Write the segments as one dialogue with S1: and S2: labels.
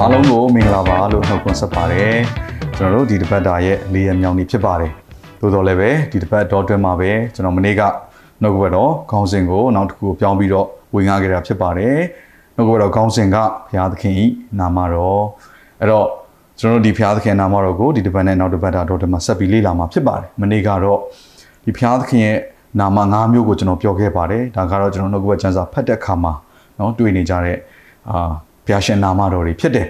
S1: အားလုံးကိုမင်္ဂလာပါလို့နှုတ်ခွန်းဆက်ပါတယ်ကျွန်တော်တို့ဒီတပတ်တာရဲ့လေးရမြောင်နေဖြစ်ပါတယ်သို့တော်လည်းပဲဒီတပတ်တော်တွင်းမှာပဲကျွန်တော်မနေ့ကနှုတ်ကပတ်တော်ခေါင်းစဉ်ကိုနောက်တစ်ခုကိုပြောင်းပြီးတော့ဝင်ငါခဲ့တာဖြစ်ပါတယ်နှုတ်ကပတ်တော်ခေါင်းစဉ်ကဘုရားသခင်ဤနာမတော်အဲ့တော့ကျွန်တော်တို့ဒီဘုရားသခင်နာမတော်ကိုဒီတပတ်နဲ့နောက်တပတ်တာတော်တွင်းမှာဆက်ပြီးလေ့လာမှာဖြစ်ပါတယ်မနေ့ကတော့ဒီဘုရားသခင်ရဲ့နာမ၅မျိုးကိုကျွန်တော်ပြောခဲ့ပါတယ်ဒါကတော့ကျွန်တော်နှုတ်ကပတ်ကျမ်းစာဖတ်တဲ့အခါမှာเนาะတွေ့နေကြတဲ့အာ ဘုရားရှင်နာမတော်တွေဖြစ်တယ်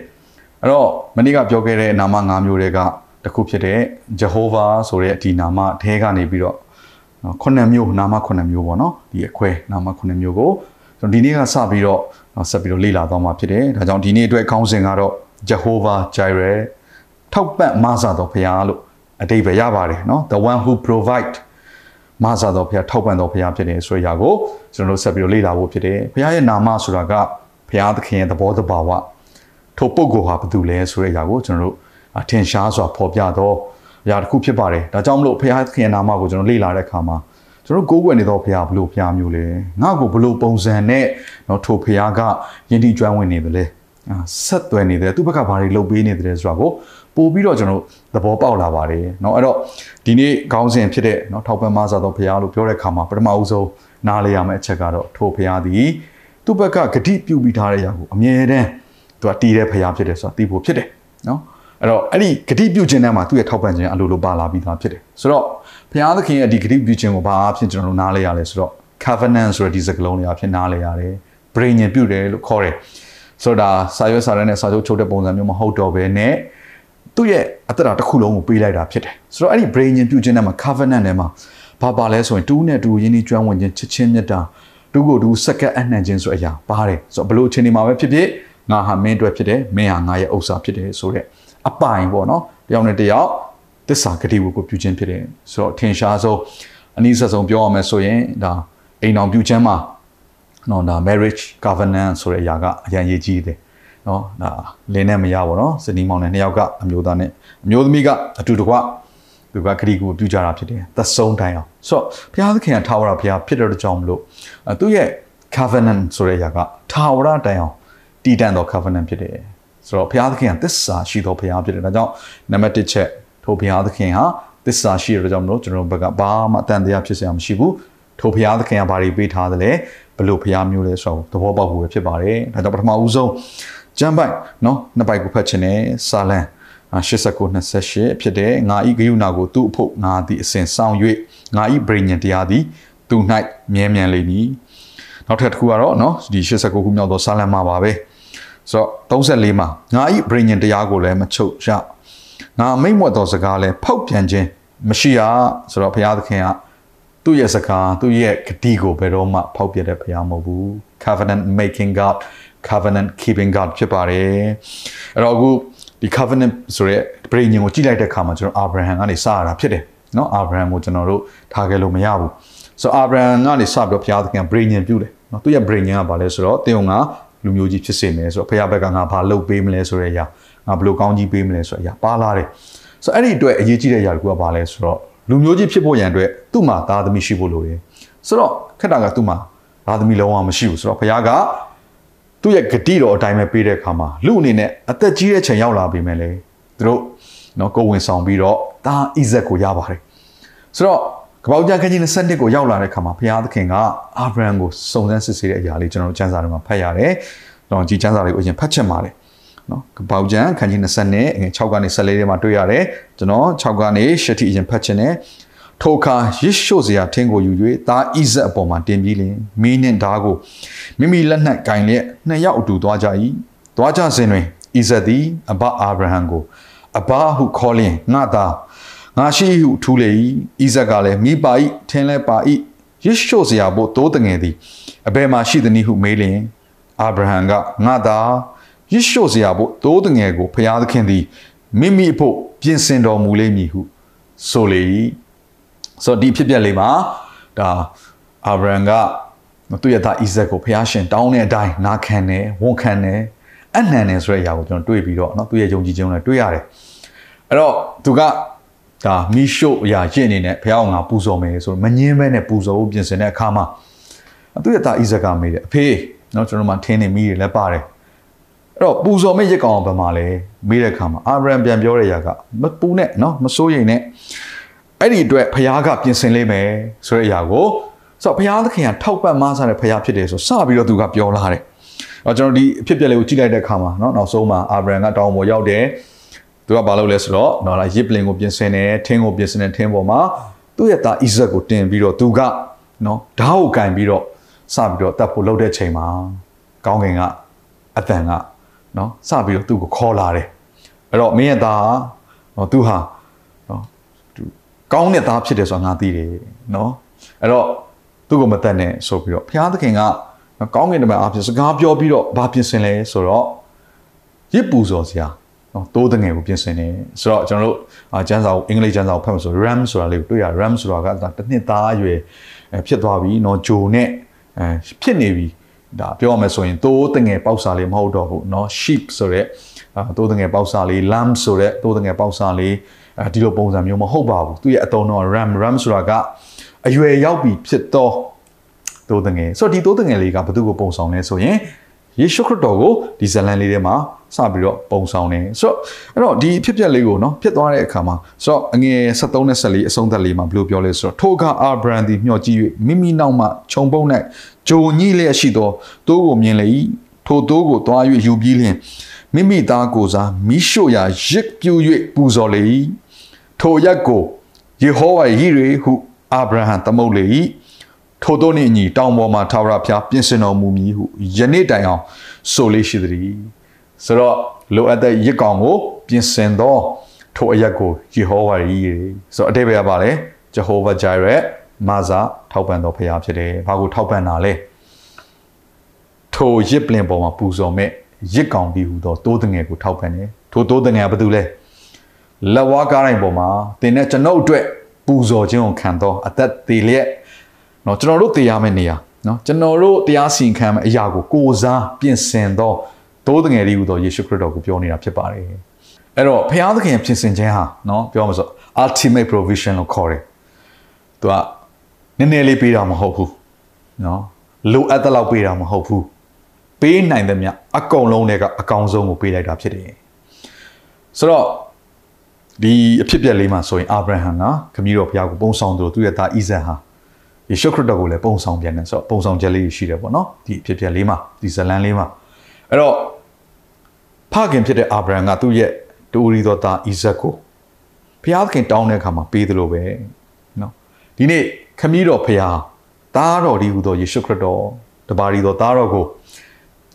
S1: အဲ့တော့မနေ့ကပြောခဲ့တဲ့နာမ၅မျိုးတွေကတစ်ခုဖြစ်တဲ့ Jehovah ဆိုတဲ့ဒီနာမအထဲကနေပြီးတော့နော်ခုနှစ်မျိုးနာမခုနှစ်မျိုးပေါ့နော်ဒီအခွဲနာမခုနှစ်မျိုးကိုကျွန်တော်ဒီနေ့ကစပြီးတော့နော်ဆက်ပြီးတော့လေ့လာသွားမှာဖြစ်တယ်ဒါကြောင့်ဒီနေ့အတွက်ခေါင်းစဉ်ကတော့ Jehovah Jireh ထောက်ပံ့မဆာတော်ဖရားလို့အတိတ်ပဲရပါတယ်နော် the one who provide မဆာတော်ဖရားထောက်ပံ့တော်ဖရားဖြစ်တယ်ဆိုရာကိုကျွန်တော်တို့ဆက်ပြီးတော့လေ့လာဖို့ဖြစ်တယ်ဖရားရဲ့နာမဆိုတာက ဖရားသခင်ရဲ့သဘောတဘာဝထိုပုဂ္ဂိုလ်ဟာဘယ်သူလဲဆိုတဲ့အရာကိုကျွန်တော်တို့အထင်ရှားစွာဖော်ပြတော့အရာတစ်ခုဖြစ်ပါတယ်ဒါကြောင့်မလို့ဖရားသခင်ရဲ့နာမကိုကျွန်တော်လေ့လာတဲ့အခါမှာကျွန်တော်ကိုးကွယ်နေတော့ဖရားဘလို့ဖရားမျိုးလဲငါ့ကိုဘလို့ပုံစံနဲ့တော့ထိုဖရားကယဉ်တည်ကျွမ်းဝင်နေတယ်လဲအာဆက်သွယ်နေတယ်သူ့ဘက်ကဘာတွေလုပ်ပေးနေတယ်ဆိုတာကိုပို့ပြီးတော့ကျွန်တော်သဘောပေါက်လာပါတယ်เนาะအဲ့တော့ဒီနေ့ခေါင်းစဉ်ဖြစ်တဲ့เนาะထောက်ပံ့မဆာတော်ဖရားလို့ပြောတဲ့အခါမှာပထမအဦးဆုံးနားလေရမယ့်အချက်ကတော့ထိုဖရားသည် သူ့ဘက်ကဂတိပြုပြီးထားတဲ့အရာကိုအမြဲတမ်းသူကတီးတဲ့ဖျားဖြစ်တယ်ဆိုတာသိဖို့ဖြစ်တယ်နော်အဲ့တော့အဲ့ဒီဂတိပြုခြင်းထဲမှာသူ့ရဲ့ထောက်ပံ့ခြင်းအလိုလိုပါလာပြီးသားဖြစ်တယ်ဆိုတော့ဘုရားသခင်ရဲ့ဒီဂတိပြုခြင်းကိုဘာအဖြစ်ကျွန်တော်တို့နားလဲရလဲဆိုတော့ covenant ဆိုတဲ့ဒီစကားလုံးတွေအဖြစ်နားလဲရတယ်ပြင်ញင်ပြုတယ်လို့ခေါ်တယ်ဆိုတော့ဒါစာရွက်စာတမ်းနဲ့စာချုပ်ချုပ်တဲ့ပုံစံမျိုးမဟုတ်တော့ဘဲနဲ့သူ့ရဲ့အသက်တာတစ်ခုလုံးကိုပေးလိုက်တာဖြစ်တယ်ဆိုတော့အဲ့ဒီ brain ညင်ပြုခြင်းနဲ့မှာ covenant နဲ့မှာဘာပါလဲဆိုရင်တူးနဲ့တူးရင်းနှီးကျွမ်းဝင်ခြင်းချစ်ချင်းမြတ်တာ တူးကိုတူးစက္ကပ်အနှံ့ခြင်းဆိုတဲ့အရာပါတယ်ဆိုတော့ဘလို့အချိန်ဒီမှာပဲဖြစ်ဖြစ်ငါဟာမင်းအတွက်ဖြစ်တယ်မင်းဟာငါရဲ့ဥစ္စာဖြစ်တယ်ဆိုတဲ့အပိုင်ပေါ့နော်တယောက်နဲ့တယောက်သစ္စာဂတိဝကိုပြုခြင်းဖြစ်တယ်ဆိုတော့ထင်ရှားဆုံးအနည်းဆက်ဆုံးပြောရမယ်ဆိုရင်ဒါအိမ်တော်ပြုခြင်းမှာနော်ဒါ marriage covenant ဆိုတဲ့အရာကအရင်ရေးကြီးတယ်နော်ဒါလင်းနဲ့မရပါတော့စနီးမောင်နဲ့နှစ်ယောက်က အမျိုးသားနဲ့အမျိုးသမီးကအတူတကွ သူကခရီးကိုပြုကြတာဖြစ်တယ်သက်ဆုံးတိုင်းအောင်ဆိုတော့ဘုရားသခင်ကထာဝရဘုရားဖြစ်တဲ့ကြောင့်မလို့သူ့ရဲ့ covenant ဆိုတဲ့အရာကထာဝရတိုင်အောင်တည်တံ့သော covenant ဖြစ်တယ်ဆိုတော့ဘုရားသခင်ကသစ္စာရှိသောဘုရားဖြစ်တယ်ဒါကြောင့်နံပါတ်1ချက်ထိုဘုရားသခင်ဟာသစ္စာရှိတဲ့ကြောင့်မလို့ကျွန်တော်ဘက်ကဘာမှအတန်တရားဖြစ်စရာမရှိဘူးထိုဘုရားသခင်ကဘာတွေပေးထားသလဲဘလို့ဘုရားမျိုးလဲဆိုတော့သဘောပေါက်ဖို့ပဲဖြစ်ပါတယ်ဒါကြောင့်ပထမဦးဆုံးကျမ်းပိုက်နော်နှစ်ပိုက်ကိုဖတ်ခြင်းနဲ့စာလံ89 28ဖြစ်တဲ့ငါဤဂယုဏကိုသူ့အဖို့ငါသည်အစဉ်ဆောင်၍ငါဤဗြိဉ္ဉ်တရားသည်သူ၌မြဲမြံလိမ့်မည်နောက်ထပ်တစ်ခုကတော့နော်ဒီ89ခုမြောက်သောစာလံမှာပါပဲဆိုတော့34မှာငါဤဗြိဉ္ဉ်တရားကိုလည်းမချုပ်ရငါမိတ်မွတ်သောစကားလည်းဖောက်ပြန်ခြင်းမရှိရဆိုတော့ဘုရားသခင်ကသူ့ရဲ့စကားသူ့ရဲ့ဂတိကိုဘယ်တော့မှဖောက်ပြတဲ့ဘုရားမဟုတ်ဘူး covenant making god covenant keeping god ဖြစ်ပါတယ်အဲ့တော့အခု ဒီ covenant ဆိုရဲပြည်ညင်ကိုကြည့်လိုက်တဲ့အခါမှာကျွန်တော်အာဗြဟံကနေစရတာဖြစ်တယ်နော်အာဗြဟံကိုကျွန်တော်တို့ထားခဲ့လို့မရဘူးဆိုတော့အာဗြဟံကနေစပြီးတော့ဘုရားသခင်ပြည်ညင်ပြုတယ်နော်သူရဲ့ပြည်ညင်ကဘာလဲဆိုတော့တင်းုံကလူမျိုးကြီးဖြစ်စေမယ်ဆိုတော့ဘုရားဘက်ကငါဘာလုပ်ပေးမလဲဆိုတဲ့အရာငါဘလို့ကောင်းကြီးပေးမလဲဆိုတဲ့အရာပါလာတယ်ဆိုတော့အဲ့ဒီအတွက်အရေးကြီးတဲ့အရာကဘာလဲဆိုတော့လူမျိုးကြီးဖြစ်ဖို့ရန်အတွက်သူ့မှာသားသမီးရှိဖို့လိုတယ်ဆိုတော့ခက်တာကသူ့မှာသားသမီးလုံးဝမရှိဘူးဆိုတော့ဘုရားက သူ့ရဲ့ဂတိတော်အတိုင်းပဲပေးတဲ့အခါမှာလူအနေနဲ့အသက်ကြီးတဲ့ချိန်ရောက်လာပြီမဲ့လေသူတို့နော်ကိုဝင်ဆောင်ပြီးတော့ဒါဣဇက်ကိုရပါတယ်ဆိုတော့ကပောက်ကြခန်းကြီး22ကိုရောက်လာတဲ့အခါမှာဘုရားသခင်ကအာဗြဟံကိုစုံစမ်းစစ်ဆေးတဲ့အရာလေးကျွန်တော်တို့ကျမ်းစာထဲမှာဖတ်ရတယ်ကျွန်တော်ဒီကျမ်းစာလေးကိုအရင်ဖတ်ချင်ပါတယ်နော်ကပောက်ကြခန်းကြီး20နဲ့6ကနေ14ထဲမှာတွေ့ရတယ်ကျွန်တော်6ကနေ10ထိအရင်ဖတ်ချင်တယ် ထိုအခါရစ်ရှို့စရာထင်းကိုယူ၍သားဣဇက်အပေါ်မှာတင်ပြီးလင်မင်းနှင့်ဓာကိုမိမိလက်နှံ့ကင်လျက်နှစ်ယောက်အတူသွားကြ၏သွားကြစဉ်တွင်ဣဇက်သည်အဘအာဗြဟံကိုအဘဟုခေါ်လျင်ငါသားငါရှိဟုထူးလေ၏ဣဇက်ကလည်းမိပါ၏ထင်းလဲပါ၏ရစ်ရှို့စရာဘို့တိုးတငယ်သည်အဘယ်မှာရှိသနည်းဟုမေးလျင်အာဗြဟံကငါသားရစ်လျှော့စရာဖို့တိုးတငယ်ကိုဖျားသခင်သည်မိမိအဖို့ပြင်ဆင်တော်မူလိမ့်မည်ဟုဆိုလေ၏ ဆိုတော့ဒီဖြစ်ပျက်လေးမှာဒါအာဗြဟံကသူ့ရဲ့သားဣဇက်ကိုဖျားရှင်တောင်းတဲ့အတိုင်းနာခံတယ်ဝန်ခံတယ်အနှံတယ်ဆိုတဲ့အရာကိုကျွန်တော်တွေ့ပြီးတော့เนาะသူ့ရဲ့ယုံကြည်ခြင်းနဲ့တွေ့ရတယ်အဲ့တော့သူကဒါမီရှို့အရာရင့်အနေနဲ့ဖះအောင်ငါပူဇော်မယ်ဆိုတော့မငင်းပဲနဲ့ပူဇော်ဖို့ပြင်ဆင်တဲ့အခါမှာသူ့ရဲ့သားဣဇက်ကမေးတယ်အဖေเนาะကျွန်တော်မှထင်းနေမိတယ်လည်းပါတယ်အဲ့တော့ပူဇော်မယ့်ရက်ကောင်ဘယ်မှာလဲမေးတဲ့အခါမှာအာဗြဟံပြန်ပြောတဲ့ຢာကမပူနဲ့เนาะမစိုးရိမ်နဲ့ အဲ့ဒီအတွက်ဖះကပြင်ဆင်လိမ့်မယ်ဆိုတဲ့အရာကိုဆိုတော့ဘုရားသခင်ကထောက်ပံ့မဆတဲ့ဘုရားဖြစ်တယ်ဆိုစပြီးတော့သူကပြောလာတယ်။အော်ကျွန်တော်ဒီအဖြစ်ပြက်လေးကိုကြည့်လိုက်တဲ့အခါမှာเนาะနောက်ဆုံးမှာအာဗြဟံကတောင်းပေါ်ရောက်တယ်။သူကဘာလုပ်လဲဆိုတော့နော်လာရစ်ပလင်ကိုပြင်ဆင်တယ်ထင်းကိုပြင်ဆင်တယ်ထင်းပေါ်မှာသူ့ရဲ့သားဣဇက်ကိုတင်ပြီးတော့သူကနော်ဓာတ်ကိုကင်ပြီးတော့စပြီးတော့တတ်ဖို့လုပ်တဲ့ချိန်မှာကောင်းကင်ကအတန်ကနော်စပြီးတော့သူ့ကိုခေါ်လာတယ်။အဲ့တော့မင်းရဲ့သားနော်သူဟာနော်သူ ကောင်းတဲ့သားဖြစ်တယ်ဆိုတာငါသိတယ်နော်အဲ့တော့သူ့ကိုမတတ်နဲ့ဆိုပြီးတော့ဘုရားသခင်ကကောင်းကင်တမန်အဖြစ်စကားပြောပြီးတော့ဘာပြင်ဆင်လဲဆိုတော့ရစ်ပူဇော်စရာနော်တိုးတငယ်ကိုပြင်ဆင်တယ်ဆိုတော့ကျွန်တော်တို့ကျန်းစာကိုအင်္ဂလိပ်ကျန်းစာကိုဖတ်မှာဆို RAM ဆိုတာလေးကိုတွေ့ရ RAM ဆိုတာကတစ်နှစ်သားအရွယ်ဖြစ်သွားပြီနော်ဂျိုနဲ့အဲဖြစ်နေပြီဒါပြောရမယ်ဆိုရင်တိုးတငယ်ပေါက်စာလေးမဟုတ်တော့ဘူးเนาะ sheep ဆိုတဲ့တိုးတငယ်ပေါက်စာလေး lamb ဆိုတဲ့တိုးတငယ်ပေါက်စာလေးအဲ ဒီလိုပုံစံမျိုးမဟုတ်ပါဘူးသူရဲ့အတုံးတော့ ram ram ဆိုတာကအရွယ်ရောက်ပြီဖြစ်တော့တိုးတငယ်ဆိုတော့ဒီတိုးတငယ်လေးကဘယ်သူကိုပုံဆောင်လဲဆိုရင်ယေရှုခရစ်တော်ကိုဒီဇလန်လေးထဲမှာစပြီးတော့ပုံဆောင်နေဆိုတော့အဲ့တော့ဒီဖြစ်ပျက်လေးကိုနော်ဖြစ်သွားတဲ့အခါမှာဆိုတော့အငယ်73နဲ့74အဆုံးသက်လေးမှာဘယ်လိုပြောလဲဆိုတော့ထိုကအာဗြဟံသည်မျှော်ကြည့်၍မိမိနောက်မှခြုံပုံ၌ဂျိုညိလျက်ရှိသောတိုးကိုမြင်လေ၏ထိုတိုးကိုသွား၍ယူပြီးလျင် မိမိသားကိုစားမိရှို့ရာရစ်ပြူ၍ပူဇော်လေ၏ထိုရက်ကိုယေဟောဝါယိရေဟုအာဗြဟံသမုတ်လေ၏ထိုတို့နှင့်ညီတောင်ပေါ်မှာထာဝရဘုရားပြင်ဆင်တော်မူမည်ဟုယနေ့တိုင်အောင်ဆိုလေးရှိသည်ဆိုတော့လိုအပ်တဲ့ရစ်ကောင်ကိုပြင်ဆင်သောထိုအရက်ကိုယေဟောဝါကြီးဆိုတော့အတိတ်ပဲပါလေဂျေဟောဝါဂျိုင်ရက်မာဇာထောက်ပံ့တော်ဖရားဖြစ်တယ်ဘာကိုထောက်ပံ့တာလဲထိုရစ်ပလင်ပေါ်မှာပူဇော်မဲ့ ရစ်ကောင်ပြီးဟူသောတိုးတငယ်ကိုထောက်ပံ့တယ်ထိုတိုးတငယ်ကဘာတူလဲလက်ဝါးကားတိုင်းပေါ်မှာတင်တဲ့ကျွန်ုပ်အတွက်ပူဇော်ခြင်းကိုခံတော့အသက်သေးလျက်เนาะကျွန်တော်တို့တရားမယ့်နေရာเนาะကျွန်တော်တို့တရားစီရင်ခံမယ့်အရာကိုကိုစားပြင်ဆင်တော့တိုးတငယ်လေးဟူသောယေရှုခရစ်တော်ကိုပြောနေတာဖြစ်ပါတယ်အဲ့တော့ဘုရားသခင်ပြင်ဆင်ခြင်းဟာเนาะပြောမှာဆို ultimate provision လို့ခေါ်တယ်သူကနည်းနည်းလေးပေးတာမဟုတ်ဘူးเนาะလိုအပ်တဲ့လောက်ပေးတာမဟုတ်ဘူး ပေးနိုင်တဲ့မြအကုန်လုံးတွေကအကောင်ဆုံးကိုပေးလိုက်တာဖြစ်တယ်ဆိုတော့ဒီအဖြစ်ပြက်လေးမှာဆိုရင်အာဗြဟံကခမည်းတော်ဘုရားကိုပုံဆောင်သူသူ့ရဲ့သားဣဇက်ဟာယေရှုခရစ်တော်ကိုလည်းပုံဆောင်ပြန်တယ်ဆိုတော့ပုံဆောင်ချက်လေးရှိတယ်ပေါ့နော်ဒီအဖြစ်ပြက်လေးမှာဒီဇလန်လေးမှာအဲ့တော့ဖခင်ဖြစ်တဲ့အာဗြဟံကသူ့ရဲ့တူရီတော်သားဣဇက်ကိုဘုရားသခင်တောင်းတဲ့အခါမှာပေးတယ်လို့ပဲနော်ဒီနေ့ခမည်းတော်ဘုရားသားတော်ဒီဟူသောယေရှုခရစ်တော်တပါးရီတော်သားတော်ကို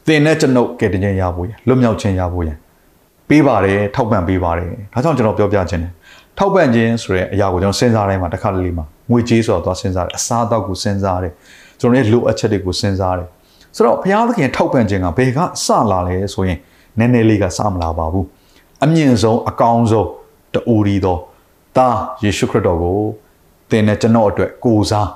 S1: သင်နဲ့ကျွန်ုပ်ကယ်တင်ခြင်းရဖို့ရလွတ်မြောက်ခြင်းရဖို့ရပေးပါတယ်ထောက်ပံ့ပေးပါတယ်ဒါကြောင့်ကျွန်တော်ပြောပြခြင်းတယ်ထောက်ပံ့ခြင်းဆိုတဲ့အရာကိုကျွန်တော်စဉ်းစားတိုင်းမှာတစ်ခါတလေမှာငွေကြေးဆိုတော့သွားစဉ်းစားတယ်အစားအသောက်ကိုစဉ်းစားတယ်ကျွန်တော်ရဲ့လိုအပ်ချက်တွေကိုစဉ်းစားတယ်ဆိုတော့ဘုရားသခင်ထောက်ပံ့ခြင်းကဘယ်ကစလာလဲဆိုရင်နည်းနည်းလေးကစမလာပါဘူးအမြင့်ဆုံးအကောင်းဆုံးတူရီတော်တာယေရှုခရစ်တော်ကိုသင်နဲ့ကျွန်တော်အတွက်ကိုစား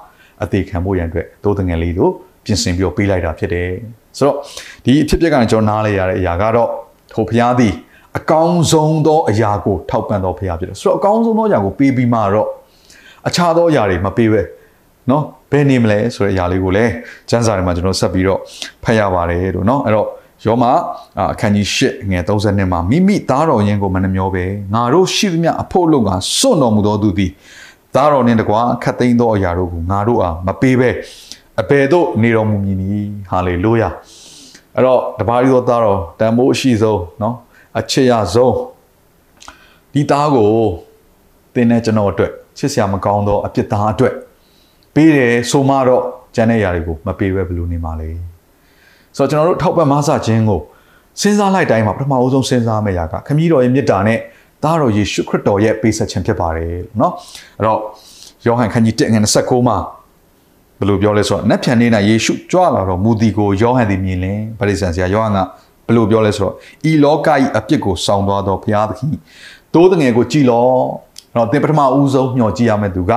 S1: အသေးခံဖို့ရန်အတွက်တိုးတငယ်လေးတို့ပြင်ဆင်ပြီးပေးလိုက်တာဖြစ်တယ် ဆိုတော့ဒီအဖြစ်ပြက်ကကျွန်တော်နားလေရတဲ့အရာကတော့ထိုဘုရားသည်အကောင်းဆုံးသောအရာကိုထောက်ပံ့တော်ဘုရားဖြစ်တယ်ဆိုတော့အကောင်းဆုံးသောအရာကိုပေးပြီးမှတော့အခြားသောအရာတွေမပေးပဲเนาะဘယ်နေမလဲဆိုတဲ့အရာလေးကိုလည်းကျမ်းစာထဲမှာကျွန်တော်ဆက်ပြီးတော့ဖတ်ရပါတယ်လို့เนาะအဲ့တော့ယောမအခန်းကြီး၈ငယ်32မှာမိမိသားတော်ရင်ကိုမနှမျောပဲငါတို့ရှိသမျှအဖို့လုံးကစွန့်တော်မူသောသူသည်သားတော်နှင့်တကွာခတ်သိမ်းသောအရာတို့ကိုငါတို့အားမပေးပဲ အဘယ်သို့နေတော်မူမည်နည်းဟာလေလုယာအဲ့တော့တပါးရီသောသားတော်တန်မိုးအရှိဆုံးเนาะအချစ်ရဆုံးဒီသားကိုသင်တဲ့ကျွန်တော်အတွက်ချစ်စရာမကောင်းသောအပြစ်သားအတွက်ပေးတယ်ဆိုမှတော့ကျန်တဲ့ຢာတွေကိုမပေးဘဲဘယ်လိုနေမှာလဲဆိုတော့ကျွန်တော်တို့ထောက်ပံ့မဆခြင်းကိုစဉ်းစားလိုက်တိုင်းမှာပထမအဆုံးစဉ်းစားမယ့်ຢာကခမည်းတော်ရဲ့မေတ္တာနဲ့သားတော်ယေရှုခရစ်တော်ရဲ့ပေးဆက်ခြင်းဖြစ်ပါတယ်เนาะအဲ့တော့ယောဟန်ခန်းကြီး1ငွေ29မှာ ဘယ်လိုပြောလဲဆိုတော့နတ်ဖြန်နေ့၌ယေရှုကြွလာတော်မူသည်ကိုယောဟန်သည်မြင်လင်ဗရိသန်ဆရာယောဟန်ကဘယ်လိုပြောလဲဆိုတော့ဤလောက၏အပြစ်ကိုဆောင်သွားသောဘုရားသခင်တိုးတငယ်ကိုကြည်လောတော့သင်ပထမဦးဆုံးမျှော်ကြည့်ရမယ့်သူက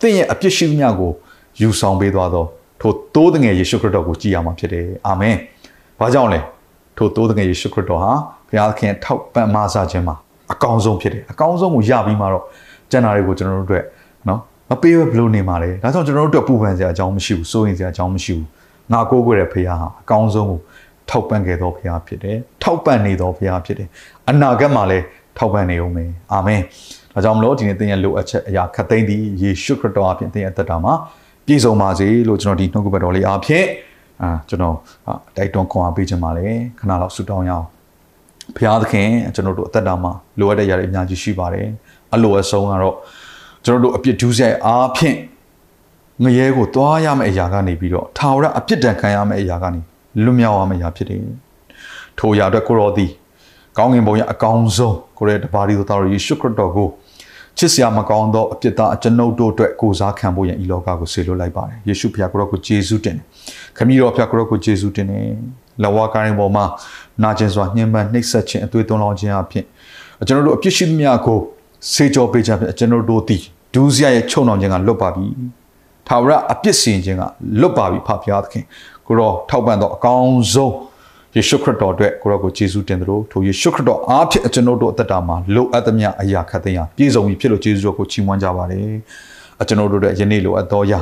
S1: သင်ရဲ့အပြစ်ရှိသမျှကိုယူဆောင်ပေးသွားသောထိုတိုးတငယ်ယေရှုခရစ်တော်ကိုကြည်ရမှာဖြစ်တယ်အာမင်။ဘာကြောင့်လဲထိုတိုးတငယ်ယေရှုခရစ်တော်ဟာဘုရားသခင်ထောက်ပံ့မဆခြင်းမှာအကောင်းဆုံးဖြစ်တယ်အကောင်းဆုံးကိုရပြီးမှတော့ကျန်တာတွေကိုကျွန်တော်တို့အတွက်နော် မပေးဘယ်လိုနေမှာလဲဒါကြောင့်ကျွန်တော်တို့အတွက်ပူပန်စရာအကြောင်းမရှိဘူးစိုးရင်စရာအကြောင်းမရှိဘူးငါကိုးကွယ်တဲ့ဖခင်ဟာအကောင်းဆုံးကိုထောက်ပံ့ခဲ့သောဖခင်ဖြစ်တယ်ထောက်ပံ့နေသောဖခင်ဖြစ်တယ်အနာဂတ်မှာလည်းထောက်ပံ့နေဦးမယ်အာမင်ဒါကြောင့်မလို့ဒီနေ့သင်ရဲ့လိုအပ်ချက်အရာခတ်သိမ်းသည်ယေရှုခရစ်တော်အပြင်သင်ရဲ့အသက်တာမှာပြည့်စုံပါစေလို့ကျွန်တော်ဒီနှုတ်ကပတ်တော်လေးအားဖြင့်အာကျွန်တော်တိုက်တွန်းခွန်အားပေးခြင်းပါလေခဏလောက်ဆုတောင်းရအောင်ဘုရားသခင်ကျွန်တော်တို့အသက်တာမှာလိုအပ်တဲ့ຢာတွေအများကြီးရှိပါတယ်အလိုအဆုံးကတော့ ကျွန်တော်တို့အပြစ်ဒုစရိုက်အားဖြင့်ငရဲကိုတွားရမယ့်အရာကနေပြီးတော့ထာဝရအပြစ်ဒဏ်ခံရမယ့်အရာကနေလွတ်မြောက်ရမယ့်အရာဖြစ်တယ်ထိုအရာအတွက်ကိုရောသည်ကောင်းကင်ဘုံရဲ့အကောင်းဆုံးကိုရဲ့တပါးရီသောသားတော်ယေရှုခရစ်တော်ကိုချစ်စရာမကောင်းသောအပြစ်သားအကျွန်ုပ်တို့အတွက်ကိုစားခံဖို့ရန်ဤလောကကိုဆေလွတ်လိုက်ပါတယ်ယေရှုဖခင်ကိုရောကိုယေရှုတင်တယ်ခမည်းတော်ဖခင်ကိုရောကိုယေရှုတင်တယ်လဝါကိုင်းပေါ်မှာနာကျင်စွာညှဉ်းပန်းနှိပ်စက်ခြင်းအသွေးသွန်းလောင်းခြင်းအဖြစ်ကျွန်တော်တို့အပြစ်ရှိသမျှကိုဆေးကြောပေးခြင်းအဖြစ်ကျွန်တော်တို့သည် ဒူးစရရဲ့ချုံနှောင်ခြင်းကလွတ်ပါပြီထာဝရအပြစ်စင်ခြင်းကလွတ်ပါပြီဖဖခင်သခင်ကိုရောထောက်ပံ့တော့အကောင်းဆုံးယေရှုခရစ်တော်အတွက်ကိုရောကိုယေရှုတင်တယ်လို့ထိုယေရှုခရစ်တော်အားဖြင့်ကျွန်တော်တို့အသက်တာမှာလိုအပ်သမျှအရာခတ်သိမ်းရပြည့်စုံပြီဖြစ်လို့ယေရှုတော်ကိုချီးမွမ်းကြပါတယ်အကျွန်တော်တို့ရဲ့ယနေ့လိုအပ်သောရာ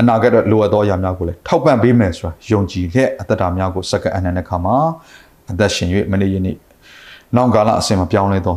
S1: အနာဂတ်လိုအပ်သောရာများကိုလည်းထောက်ပံ့ပေးမယ်ဆိုတာယုံကြည်လျက်အသက်တာများကိုစက္ကန့်အနန္တခါမှာအသက်ရှင်၍မနေ့ယနေ့နောက်ကာလအစဉ်မပြောင်းလဲသော